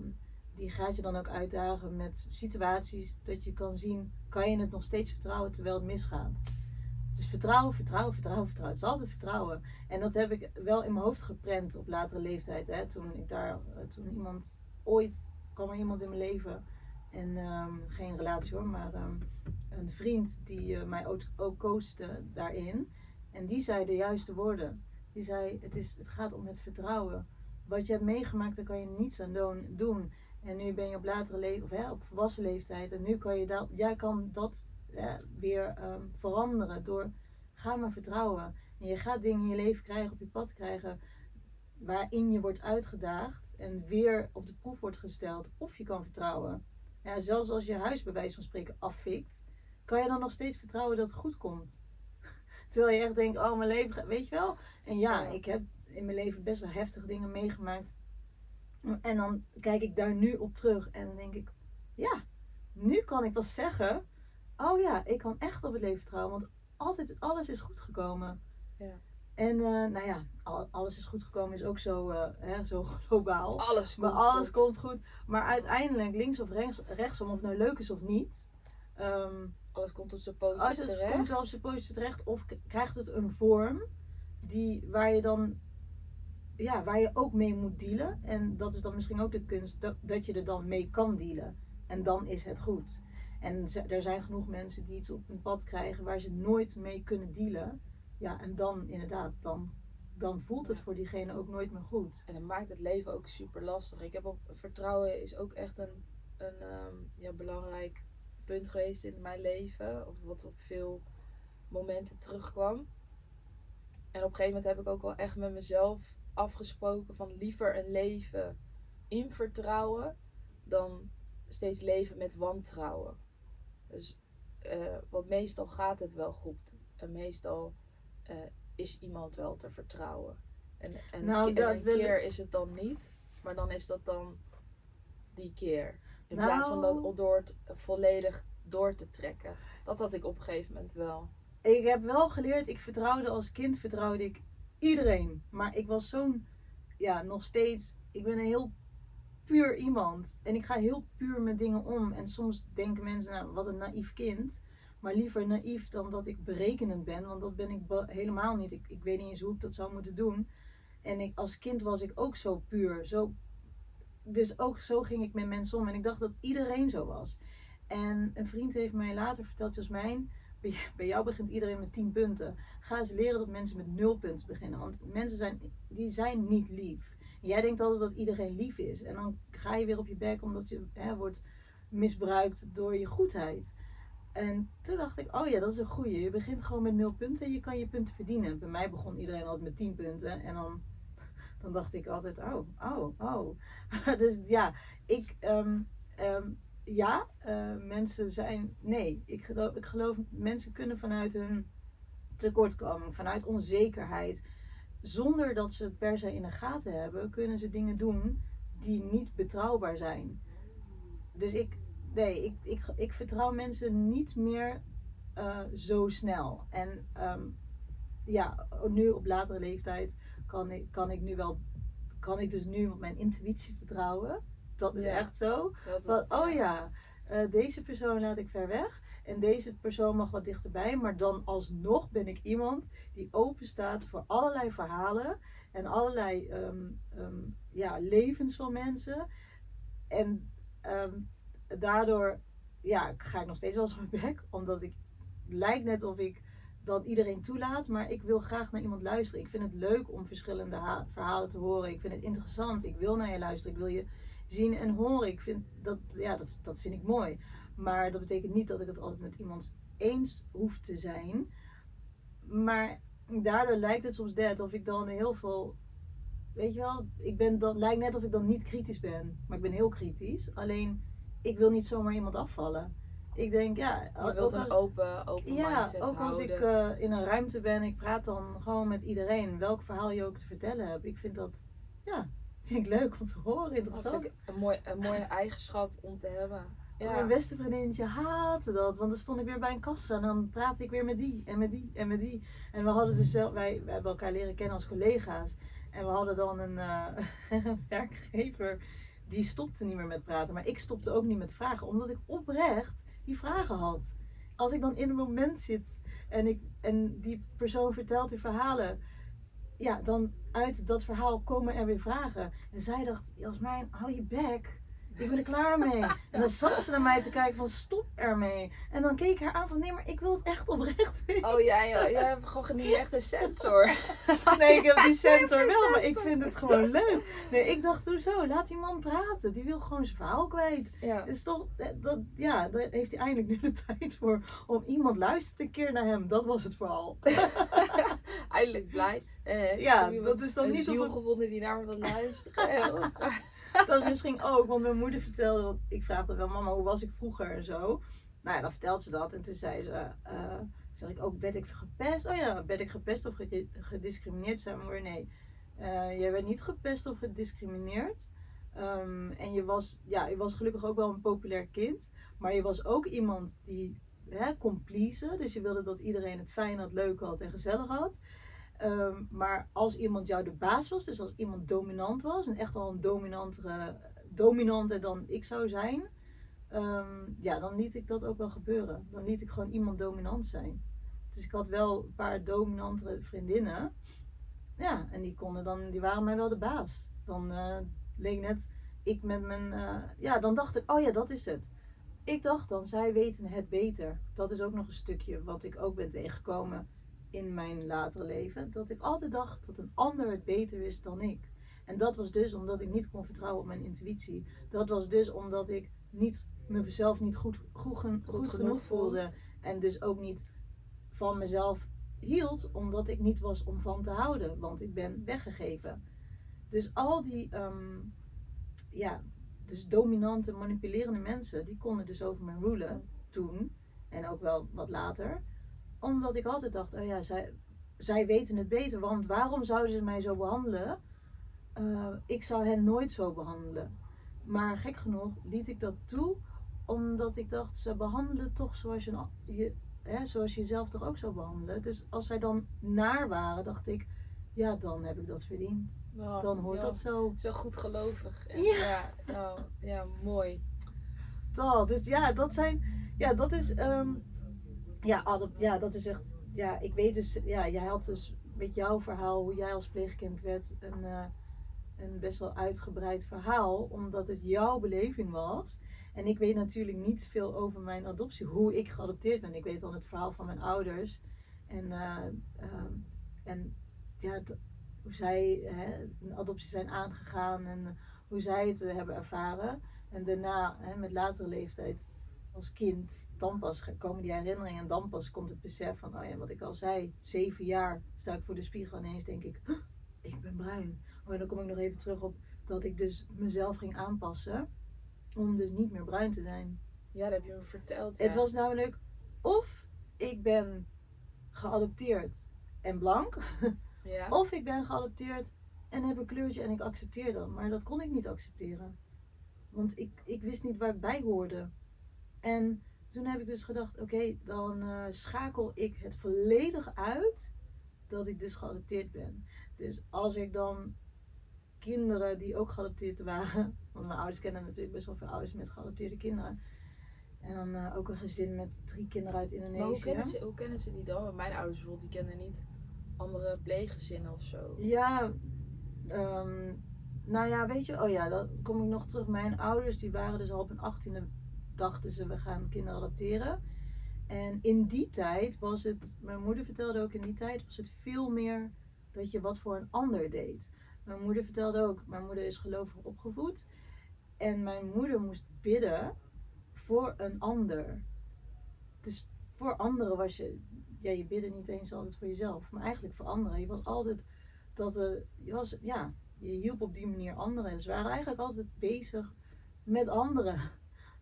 die gaat je dan ook uitdagen met situaties dat je kan zien, kan je het nog steeds vertrouwen terwijl het misgaat. Is vertrouwen, vertrouwen, vertrouwen, vertrouwen. Het is altijd vertrouwen. En dat heb ik wel in mijn hoofd geprent op latere leeftijd. Hè? Toen ik daar, eh, toen iemand, ooit kwam er iemand in mijn leven. En ehm, geen relatie hoor, maar ehm, een vriend die eh, mij ook, ook daarin. En die zei de juiste woorden. Die zei, het, is, het gaat om het vertrouwen. Wat je hebt meegemaakt, daar kan je niets aan doen. En nu ben je op latere leeftijd, of hè, op volwassen leeftijd. En nu kan je dat, jij kan dat weer ehm, veranderen door, ga maar vertrouwen. En je gaat dingen in je leven krijgen, op je pad krijgen, waarin je wordt uitgedaagd en weer op de proef wordt gesteld of je kan vertrouwen. Ja, zelfs als je huis bij wijze van spreken afvikt, kan je dan nog steeds vertrouwen dat het goed komt. (laughs) Terwijl je echt denkt, oh mijn leven, gaat- weet je wel. En Ja. ik heb in mijn leven best wel heftige dingen meegemaakt. En dan kijk ik daar nu op terug en dan denk ik, ja, nu kan ik wel zeggen, oh ja, ik kan echt op het leven vertrouwen, want altijd, alles is goed gekomen. Ja. En eh, nou ja, al- alles is goed gekomen is ook zo, eh, hè, zo (laughs) globaal. Alles Maar komt alles goed. komt goed. Maar uiteindelijk, links of rechts, rechtsom, of nou leuk is of niet, ehm, Alles komt op zijn pootjes terecht. komt wel op zijn pootjes terecht of krijgt het een vorm die, waar je dan ja, waar je ook mee moet dealen. En dat is dan misschien ook de kunst dat, dat je er dan mee kan dealen. En dan is het goed. En er zijn genoeg mensen die iets op hun pad krijgen waar ze nooit mee kunnen dealen. Ja, en dan inderdaad, dan, dan voelt het voor diegene ook nooit meer goed. En dat maakt het leven ook super lastig. Ik heb op vertrouwen is ook echt een, een ehm, ja, belangrijk punt geweest in mijn leven. Of wat op veel momenten terugkwam. En op een gegeven moment heb ik ook wel echt met mezelf afgesproken van liever een leven in vertrouwen dan steeds leven met wantrouwen. Dus, eh, want meestal gaat het wel goed. En meestal eh, is iemand wel te vertrouwen. En, en, Nou, een en ik- keer is het dan niet, maar dan is dat dan die keer. In plaats van Nou. dat door het volledig door te trekken. Dat had ik op een gegeven moment wel. Ik heb wel geleerd, ik vertrouwde als kind, vertrouwde ik iedereen. Maar ik was zo'n, ja, nog steeds, ik ben een heel puur iemand. En ik ga heel puur met dingen om. En soms denken mensen, nou, wat een naïef kind. Maar liever naïef dan dat ik berekenend ben. Want dat ben ik helemaal niet. Ik, ik weet niet eens hoe ik dat zou moeten doen. En ik, als kind was ik ook zo puur. Zo, dus ook zo ging ik met mensen om. En ik dacht dat iedereen zo was. En een vriend heeft mij later verteld, Jasmijn, bij, jou begint iedereen met 10 punten. Ga eens leren dat mensen met 0 punten beginnen. Want mensen zijn, die zijn niet lief. Jij denkt altijd dat iedereen lief is. En dan ga je weer op je bek omdat je hè, wordt misbruikt door je goedheid. En toen dacht ik, oh ja, dat is een goeie. Je begint gewoon met 0 punten en je kan je punten verdienen. Bij mij begon iedereen altijd met 10 punten. En dan, dan dacht ik altijd, oh, oh, oh. (laughs) dus ja, ik, ehm, ehm, ja, eh, mensen zijn, nee, ik geloof, ik geloof mensen kunnen vanuit hun tekortkoming, vanuit onzekerheid, zonder dat ze het per se in de gaten hebben, kunnen ze dingen doen die niet betrouwbaar zijn. Dus ik, nee, ik, ik, ik vertrouw mensen niet meer uh, zo snel. En um, ja, nu op latere leeftijd kan ik, kan ik nu wel, kan ik dus nu op mijn intuïtie vertrouwen. Dat is Ja. echt zo. Van, oh ja, eh, deze persoon laat ik ver weg. En deze persoon mag wat dichterbij. Maar dan alsnog ben ik iemand die open staat voor allerlei verhalen. En allerlei ehm, ehm, ja, levens van mensen. En ehm, daardoor ja, ga ik nog steeds wel eens op mijn bek. Omdat ik lijkt net of ik dan iedereen toelaat. Maar ik wil graag naar iemand luisteren. Ik vind het leuk om verschillende ha- verhalen te horen. Ik vind het interessant. Ik wil naar je luisteren. Ik wil je zien en horen. Ik vind dat, ja, dat, dat vind ik mooi. Maar dat betekent niet dat ik het altijd met iemand eens hoef te zijn. Maar daardoor lijkt het soms net of ik dan heel veel. Weet je wel, ik ben dan, lijkt net of ik dan niet kritisch ben. Maar ik ben heel kritisch. Alleen, ik wil niet zomaar iemand afvallen. Ik denk, ja. Je wilt een open, open ja, mindset ook als ik eh, in een ruimte ben, ik praat dan gewoon met iedereen. Welk verhaal je ook te vertellen hebt. Ik vind dat, ja, vind ik leuk om te horen, Dat interessant. ik een, mooi, een mooie eigenschap om te hebben. Ja. Mijn beste vriendinnetje haatte dat, want dan stond ik weer bij een kassa en dan praatte ik weer met die en met die en met die. En we hadden dus zelf, wij, wij hebben elkaar leren kennen als collega's. En we hadden dan een eh, (laughs) werkgever die stopte niet meer met praten, maar ik stopte ook niet met vragen, omdat ik oprecht die vragen had. Als ik dan in een moment zit en, ik, en die persoon vertelt die verhalen, ja, dan uit dat verhaal komen er weer vragen. En zij dacht, Jasmijn, hou je bek. Ik ben er klaar mee. En dan zat ze naar mij te kijken van stop ermee. En dan keek ik haar aan van nee, maar ik wil het echt oprecht (laughs) weten. Oh jij, jij hebt gewoon niet echt een sensor. (laughs) Nee, ik heb die (laughs) censor geen wel, maar ik sensor. vind het gewoon leuk. Nee, ik dacht, hoezo? Laat die man praten. Die wil gewoon zijn verhaal kwijt. Ja. Is toch, eh, dat, ja, daar heeft hij eindelijk nu de tijd voor. Om iemand luistert een keer naar hem. Dat was het vooral. Eindelijk blij. Eh, Ja, dat is dan een niet ziel op een- gevonden die naar me wil luisteren. (laughs) Dat is misschien ook, want mijn moeder vertelde, ik vraag dan wel, mama, hoe was ik vroeger en zo. Nou ja, dan vertelt ze dat en toen zei ze, eh, zeg ik ook, werd ik gepest? Oh ja, werd ik gepest of gedi- gediscrimineerd? Zei mijn moeder, nee, Eh, jij werd niet gepest of gediscrimineerd. Ehm, en je was, ja, je was gelukkig ook wel een populair kind, maar je was ook iemand die hè, kon. Dus je wilde dat iedereen het fijn had, leuk had en gezellig had. Ehm, maar als iemand jou de baas was, dus als iemand dominant was, en echt al een dominantere, dominanter dan ik zou zijn, ehm, ja, dan liet ik dat ook wel gebeuren. Dan liet ik gewoon iemand dominant zijn. Dus ik had wel een paar dominantere vriendinnen. Ja, en die konden dan, die waren mij wel de baas. Dan eh, leek net ik met mijn, eh, ja, dan dacht ik, oh ja, dat is het. Ik dacht dan, zij weten het beter. Dat is ook nog een stukje wat ik ook ben tegengekomen in mijn latere leven. Dat ik altijd dacht dat een ander het beter wist dan ik. En dat was dus omdat ik niet kon vertrouwen op mijn intuïtie. Dat was dus omdat ik niet, mezelf niet goed, goed, gen- goed, genoeg voelde. En dus ook niet van mezelf hield, omdat ik niet was om van te houden. Want ik ben weggegeven. Dus al die, ehm, ja, dus dominante, manipulerende mensen, die konden dus over me rulen toen. En ook wel wat later. Omdat ik altijd dacht, oh ja, zij, zij weten het beter. Want waarom zouden ze mij zo behandelen? Eh, ik zou hen nooit zo behandelen. Maar gek genoeg liet ik dat toe, omdat ik dacht, ze behandelen toch zoals je, je, hè, zoals je jezelf toch ook zou behandelen. Dus als zij dan naar waren, dacht ik, ja, dan heb ik dat verdiend. Oh, Dan hoort ja. dat zo. Zo goed gelovig. En Ja. ja. oh, ja, mooi. Dat. Dus ja, dat zijn. Ja, dat is. ehm, ja, adop, ja, dat is echt. Ja, ik weet dus. Ja, jij had dus met jouw verhaal, hoe jij als pleegkind werd, een, eh, een best wel uitgebreid verhaal, omdat het jouw beleving was. En ik weet natuurlijk niet veel over mijn adoptie, hoe ik geadopteerd ben. Ik weet al het verhaal van mijn ouders. En, uh, en ja, hoe zij hè, een adoptie zijn aangegaan en hoe zij het hebben ervaren. En daarna, hè, met latere leeftijd, als kind, dan pas komen die herinneringen en dan pas komt het besef van, oh ja, wat ik al zei, zeven jaar sta ik voor de spiegel en ineens denk ik, ik ben bruin. Maar dan kom ik nog even terug op dat ik dus mezelf ging aanpassen om dus niet meer bruin te zijn. Ja, dat heb je me verteld. Het was namelijk of ik ben geadopteerd en blank, (laughs) ja. of ik ben geadopteerd en heb een kleurtje en ik accepteer dat. Maar dat kon ik niet accepteren. Want ik, ik wist niet waar ik bij hoorde. En toen heb ik dus gedacht, oké, dan uh, schakel ik het volledig uit dat ik dus geadopteerd ben. Dus als ik dan kinderen die ook geadopteerd waren, (laughs) want mijn ouders kennen natuurlijk best wel veel ouders met geadopteerde kinderen. En dan uh, ook een gezin met drie kinderen uit Indonesië. Maar hoe kennen ze, hoe kennen ze die dan? Mijn ouders bijvoorbeeld, die kennen niet andere pleeggezinnen of zo. Ja, um, nou ja, weet je, oh ja, dan kom ik nog terug. Mijn ouders, die waren dus al op een achttiende, dachten ze, we gaan kinderen adopteren. En in die tijd was het, mijn moeder vertelde ook, in die tijd was het veel meer dat je wat voor een ander deed. Mijn moeder vertelde ook, mijn moeder is gelovig opgevoed. En mijn moeder moest bidden voor een ander. Dus voor anderen was je, ja, je bidde niet eens altijd voor jezelf, maar eigenlijk voor anderen. Je was altijd dat er, je was, ja, je hielp op die manier anderen. En ze waren eigenlijk altijd bezig met anderen.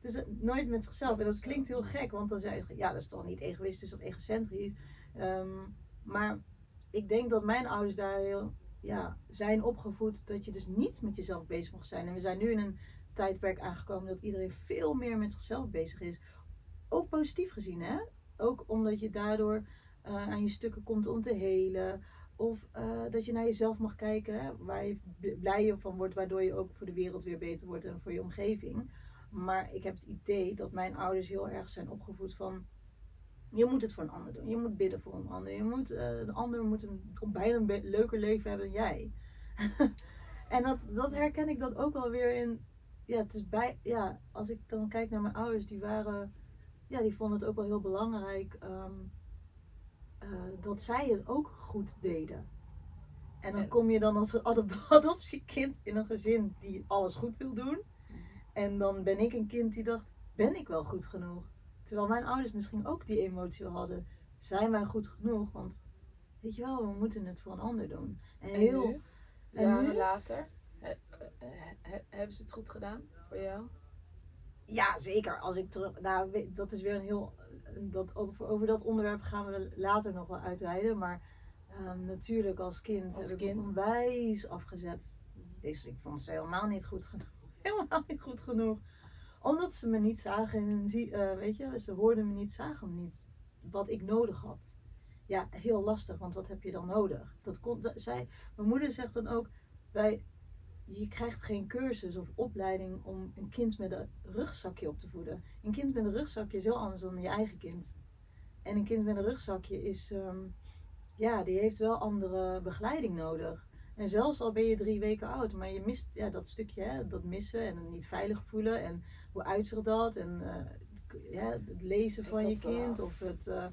Dus nooit met zichzelf. En dat klinkt heel gek, want dan zei je, ja, dat is toch niet egoïstisch of egocentrisch. Ehm, maar ik denk dat mijn ouders daar heel, ja, zijn opgevoed dat je dus niet met jezelf bezig mag zijn. En we zijn nu in een tijdperk aangekomen dat iedereen veel meer met zichzelf bezig is. Ook positief gezien, hè? Ook omdat je daardoor uh, aan je stukken komt om te helen. Of uh, dat je naar jezelf mag kijken, waar je blij van wordt, waardoor je ook voor de wereld weer beter wordt en voor je omgeving. Maar ik heb het idee dat mijn ouders heel erg zijn opgevoed van je moet het voor een ander doen. Je moet bidden voor een ander. Je moet, uh, een ander moet een, bijna een leuker leven hebben dan jij. (laughs) en dat, dat herken ik dan ook wel weer in. Ja, het is bij, ja, als ik dan kijk naar mijn ouders, die waren. Ja, die vonden het ook wel heel belangrijk um, uh, dat zij het ook goed deden. En dan kom je dan als (laughs) adoptiekind in een gezin die alles goed wil doen. En dan ben ik een kind die dacht, ben ik wel goed genoeg? Terwijl mijn ouders misschien ook die emotie hadden. Zijn wij goed genoeg? Want weet je wel, we moeten het voor een ander doen. En, heel. Nu? En Jaren nu? later, hebben ze het goed gedaan voor jou? Ja, zeker. Als ik terug. Nou, dat is weer een heel. Dat, over, over dat onderwerp gaan we later nog wel uitweiden. Maar um, natuurlijk als kind als heb kind. ik onwijs afgezet. Dus ik vond ze helemaal niet goed genoeg. (laughs) Helemaal niet goed genoeg omdat ze me niet zagen en uh, weet je, ze hoorden me niet, zagen me niet. Wat ik nodig had. Ja, heel lastig, want wat heb je dan nodig? Dat kon, zij, mijn moeder zegt dan ook, bij, je krijgt geen cursus of opleiding om een kind met een rugzakje op te voeden. Een kind met een rugzakje is heel anders dan je eigen kind. En een kind met een rugzakje is, um, ja, die heeft wel andere begeleiding nodig. En zelfs al ben je drie weken oud, maar je mist ja, dat stukje, hè, dat missen en het niet veilig voelen. En hoe uitzicht dat? En uh, ja, het lezen van je kind. Of het. Uh,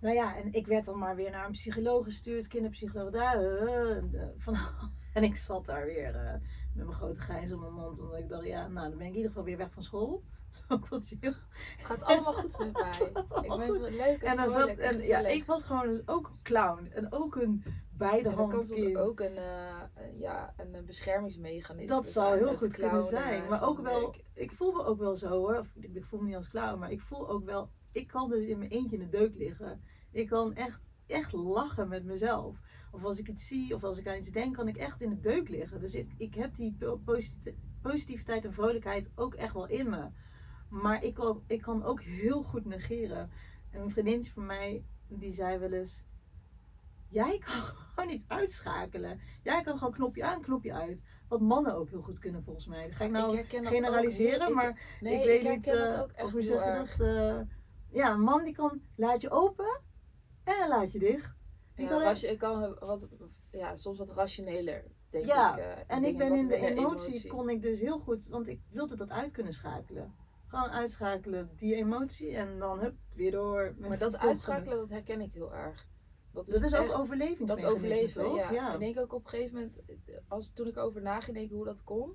nou ja, en ik werd dan maar weer naar een psycholoog gestuurd, kinderpsycholoog daar. Uh, van, (laughs) en ik zat daar weer met mijn grote grijns op mijn mond. Omdat ik dacht, ja, nou dan ben ik in ieder geval weer weg van school. Dat is (laughs) ook wel chill. Het gaat allemaal goed met (laughs) mij. ik ben goed. leuk en, en, dan zat, en ja, ik was gewoon dus ook een clown. En ook een beide handen kind. ook een, uh, ja, een beschermingsmechanisme Dat zou heel goed kunnen zijn. Maar ook wel, ik voel me ook wel zo hoor. ik voel me niet als clown, maar ik voel ook wel, ik kan dus in mijn eentje in de deuk liggen. Ik kan echt, echt lachen met mezelf. Of als ik het zie of als ik aan iets denk, kan ik echt in de deuk liggen. Dus ik, ik heb die positiviteit en vrolijkheid ook echt wel in me. Maar ik kan, ik kan ook heel goed negeren. En een vriendinnetje van mij, die zei wel eens Jij kan (laughs) gewoon niet uitschakelen. Jij kan gewoon knopje aan, knopje uit. Wat mannen ook heel goed kunnen volgens mij. ga ik nou generaliseren, maar nee, ik weet niet uh, of hoe zeg je dat. Uh, ja, een man die kan laat je open en laat je dicht. Ja, kan, ik kan wat, ja, soms wat rationeler, ja, ik. Uh, en ik ben in de emotie, kon ik dus heel goed, want ik wilde dat uit kunnen schakelen. Gewoon uitschakelen, die emotie en dan hup, weer door. Maar dat uitschakelen, dat herken ik heel erg. Dat is, Dat is ook echt- overlevingsmechanisme, Dat is overleven, toch? ja. Ik denk ook op een gegeven moment, als, toen ik over na ging denken hoe dat kon.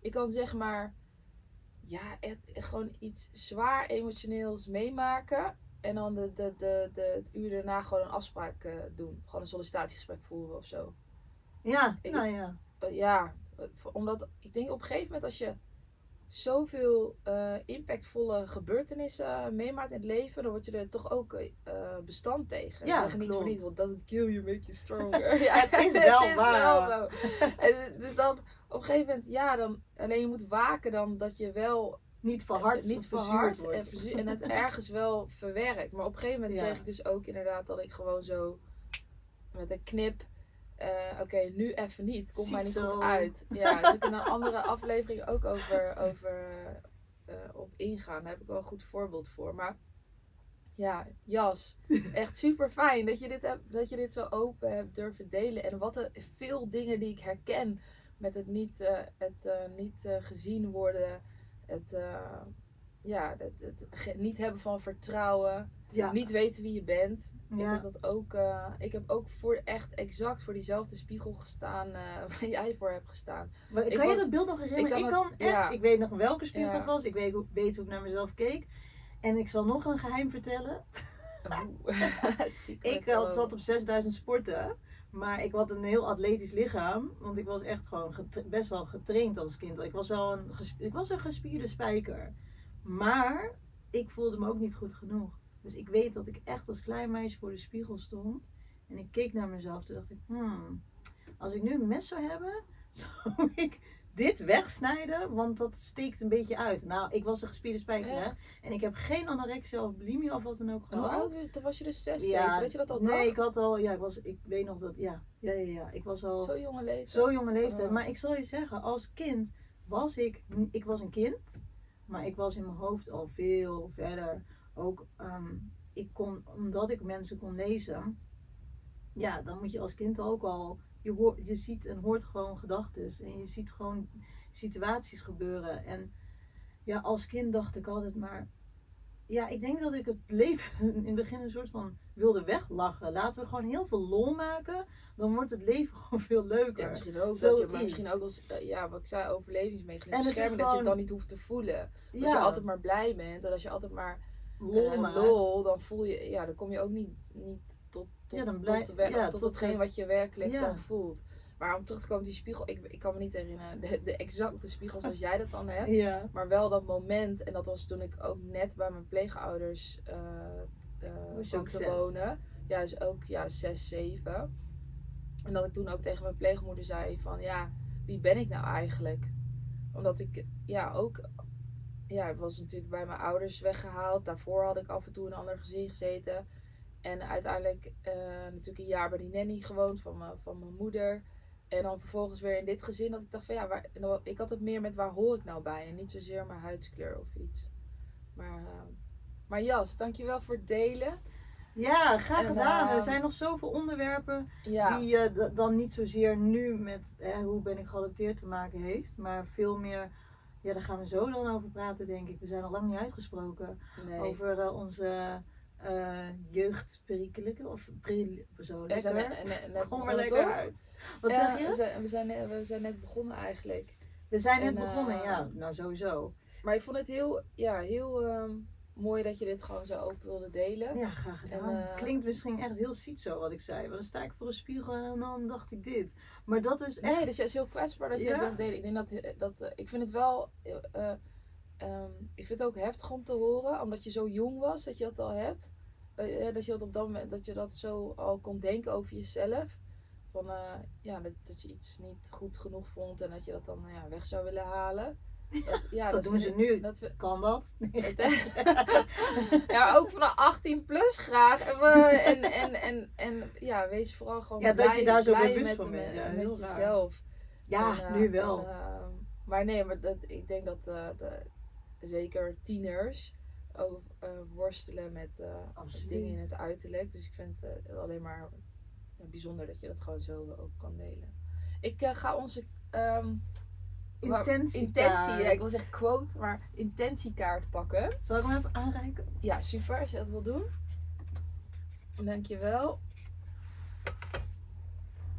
Ik kan zeg maar, ja, echt, echt gewoon iets zwaar emotioneels meemaken. En dan de, de, de, de, het uur daarna gewoon een afspraak eh, doen. Gewoon een sollicitatiegesprek voeren of zo. Ja, Ik- nou ja. Eh, ja, eh, omdat ik denk op een gegeven moment als je zoveel eh, impactvolle gebeurtenissen meemaakt in het leven, dan word je er toch ook eh, bestand tegen. Ja, zeggen niet voor niets, want doesn't kill you, make you stronger. (laughs) ja, Het is wel (laughs) het is waar. wel zo. En dus dan op een gegeven moment, ja, dan alleen je moet waken dan dat je wel Niet verhard, eh, niet verhard wordt. en, en het (laughs) ergens wel verwerkt. Maar op een gegeven moment Ja. kreeg ik dus ook inderdaad dat ik gewoon zo met een knip. Eh, Oké, nu even niet. Komt mij niet zo. goed uit. Ja, dus ik in een andere aflevering ook over, over eh, op ingaan. Daar heb ik wel een goed voorbeeld voor. Maar ja, Jas, (laughs) echt super fijn dat je dit, hebt, dat je dit zo open hebt durven delen. En wat er veel dingen die ik herken met het niet, eh, het, niet gezien worden. Het, ja, het, het niet hebben van vertrouwen. Ja. Niet weten wie je bent. Ik, heb dat ook, eh, ik heb ook voor echt exact voor diezelfde spiegel gestaan eh, (laughs) waar jij voor hebt gestaan. Maar Ik kan je was- dat beeld nog herinneren? ik Ik kan het- echt, ja. ik weet nog welke spiegel het was. Ik weet, hoe- weet hoe ik naar mezelf keek. En ik zal nog een geheim vertellen. (laughs) (laughs) Ik had, Alone. zat op 6000 sporten. Maar ik had een heel atletisch lichaam. Want ik was echt gewoon best wel getraind als kind. Ik was wel een, ik was een gespierde spijker. Maar ik voelde me ook niet goed genoeg. Dus ik weet dat ik echt als klein meisje voor de spiegel stond. En ik keek naar mezelf. Toen dacht ik, hmm, als ik nu een mes zou hebben, (laughs) zou ik dit wegsnijden. Want dat steekt een beetje uit. Nou, ik was een gespierde spijker. En ik heb geen anorexia of bulimia of wat dan ook En hoe gehad. oud was je? Toen was je dus 6, Ja, 7, dat je dat al nee, dacht? ik had al, ja, ik was, ik weet nog dat, ja, ja, ja, ja. ik was al Zo jonge leeftijd. zo jonge leeftijd. Oh. Maar ik zal je zeggen, als kind was ik, ik was een kind, maar ik was in mijn hoofd al veel verder. Ook, ehm, ik kon, omdat ik mensen kon lezen, ja, dan moet je als kind ook al, je, hoort, je ziet en hoort gewoon gedachten en je ziet gewoon situaties gebeuren. En ja, als kind dacht ik altijd maar, ja, ik denk dat ik het (laughs) leven in het begin een soort van wilde weglachen. Laten we gewoon heel veel lol maken, dan wordt het leven (laughs) gewoon veel leuker. Ja, misschien ook. Dat je, maar misschien ook als, eh, ja, wat ik zei, overlevingsmechanisme. En het is Bescherming, dat je het dan niet hoeft te voelen. ja, Als je altijd maar blij bent en als je altijd maar lol eh, maakt. lol, dan voel je, ja, dan kom je ook niet, niet tot, tot, Ja, dan tot, blij- wer- ja, tot, tot hetgeen wat je werkelijk dan voelt. Maar om terug te komen op die spiegel, ik, ik kan me niet herinneren de, de exacte spiegel zoals jij dat dan hebt. Ja. Maar wel dat moment, en dat was toen ik ook net bij mijn pleegouders ook te wonen. Ja, dus ook ja, zes, zeven. En dat ik toen ook tegen mijn pleegmoeder zei van ja, wie ben ik nou eigenlijk? Omdat ik ja ook, ja, ik was natuurlijk bij mijn ouders weggehaald. Daarvoor had ik af en toe een ander gezin gezeten. En uiteindelijk eh, natuurlijk een jaar bij die nanny gewoond van van mijn moeder. En dan vervolgens weer in dit gezin dat ik dacht van ja, waar, ik had het meer met waar hoor ik nou bij. En niet zozeer mijn huidskleur of iets. Maar, eh, maar Jas, dankjewel voor het delen. Ja, graag En, gedaan. Er ehm, zijn nog zoveel onderwerpen Ja, die je d- dan niet zozeer nu met eh, hoe ben ik geadopteerd te maken heeft. Maar veel meer, ja daar gaan we zo dan over praten denk ik. We zijn al lang niet uitgesproken nee. over eh, onze eh jeugdperikelen. Of pre- zo we lekker. zijn net, net, net Kom er lekker uit. Wat Ja, zeg je? We zijn, we, zijn, net- we zijn net begonnen eigenlijk. We zijn net en, begonnen, eh, ja. Nou sowieso. Maar ik vond het heel, ja, heel ehm, mooi dat je dit gewoon zo open wilde delen. Ja, graag gedaan. En, eh, Klinkt misschien echt heel ziet zo wat ik zei. Want dan sta ik voor een spiegel en dan dacht ik dit. Maar dat is echt... Nee, dus is heel kwetsbaar dat je Ja. het durft delen. Ik denk dat, dat eh, ik vind het wel, eh, eh, ehm, ik vind het ook heftig om te horen, omdat je zo jong was dat je dat al hebt. Eh, eh, dat je dat op dat moment, dat je dat zo al kon denken over jezelf. Van, eh, ja, dat, dat je iets niet goed genoeg vond en dat je dat dan ja, weg zou willen halen. (laughs) Dat, ja, Dat doen vind ze ik- nu. Dat, we- Kan dat? (laughs) (laughs) Ja, ook vanaf 18 plus graag. En, we- en, en, en, en ja, wees vooral gewoon Ja, dat blij, je daar zo blij bewust met, van bent. met, Ja, met jezelf. Ja, En, nu wel. en, maar nee, maar dat, ik denk dat de, zeker tieners ook eh, worstelen met, eh, dingen in het uiterlijk. Dus ik vind het eh, alleen maar bijzonder dat je dat gewoon zo ook kan delen. Ik ga onze Intentiekaart. intentie, ja, ik wil zeggen quote, maar intentiekaart pakken. Zal ik hem even aanreiken? Ja, super, als je dat wil doen. Dankjewel.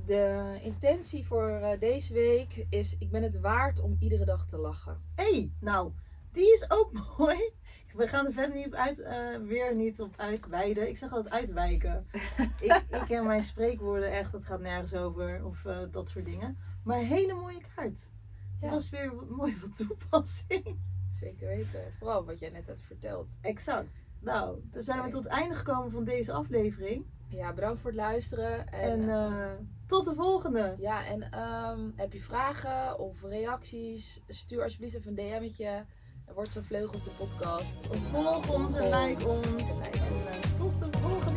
De intentie voor deze week is: ik ben het waard om iedere dag te lachen. Hé, hey, nou, die is ook (laughs) mooi. We gaan er verder niet op uit, eh, weer niet op uitweiden. Ik zeg altijd uitwijken. (laughs) ik, ik ken mijn spreekwoorden echt, het gaat nergens over of eh, dat soort dingen. Maar een hele mooie kaart. Ja. Dat was weer mooi van toepassing. Zeker weten. Vooral wat jij net hebt verteld. Exact. Nou, dan zijn we tot het einde gekomen van deze aflevering. Ja, bedankt voor het luisteren. En, En eh, tot de volgende. ja, en ehm, heb je vragen of reacties? Stuur alsjeblieft even een DM'tje. Word zo vleugels de podcast. Volg ons en like ons. En tot de volgende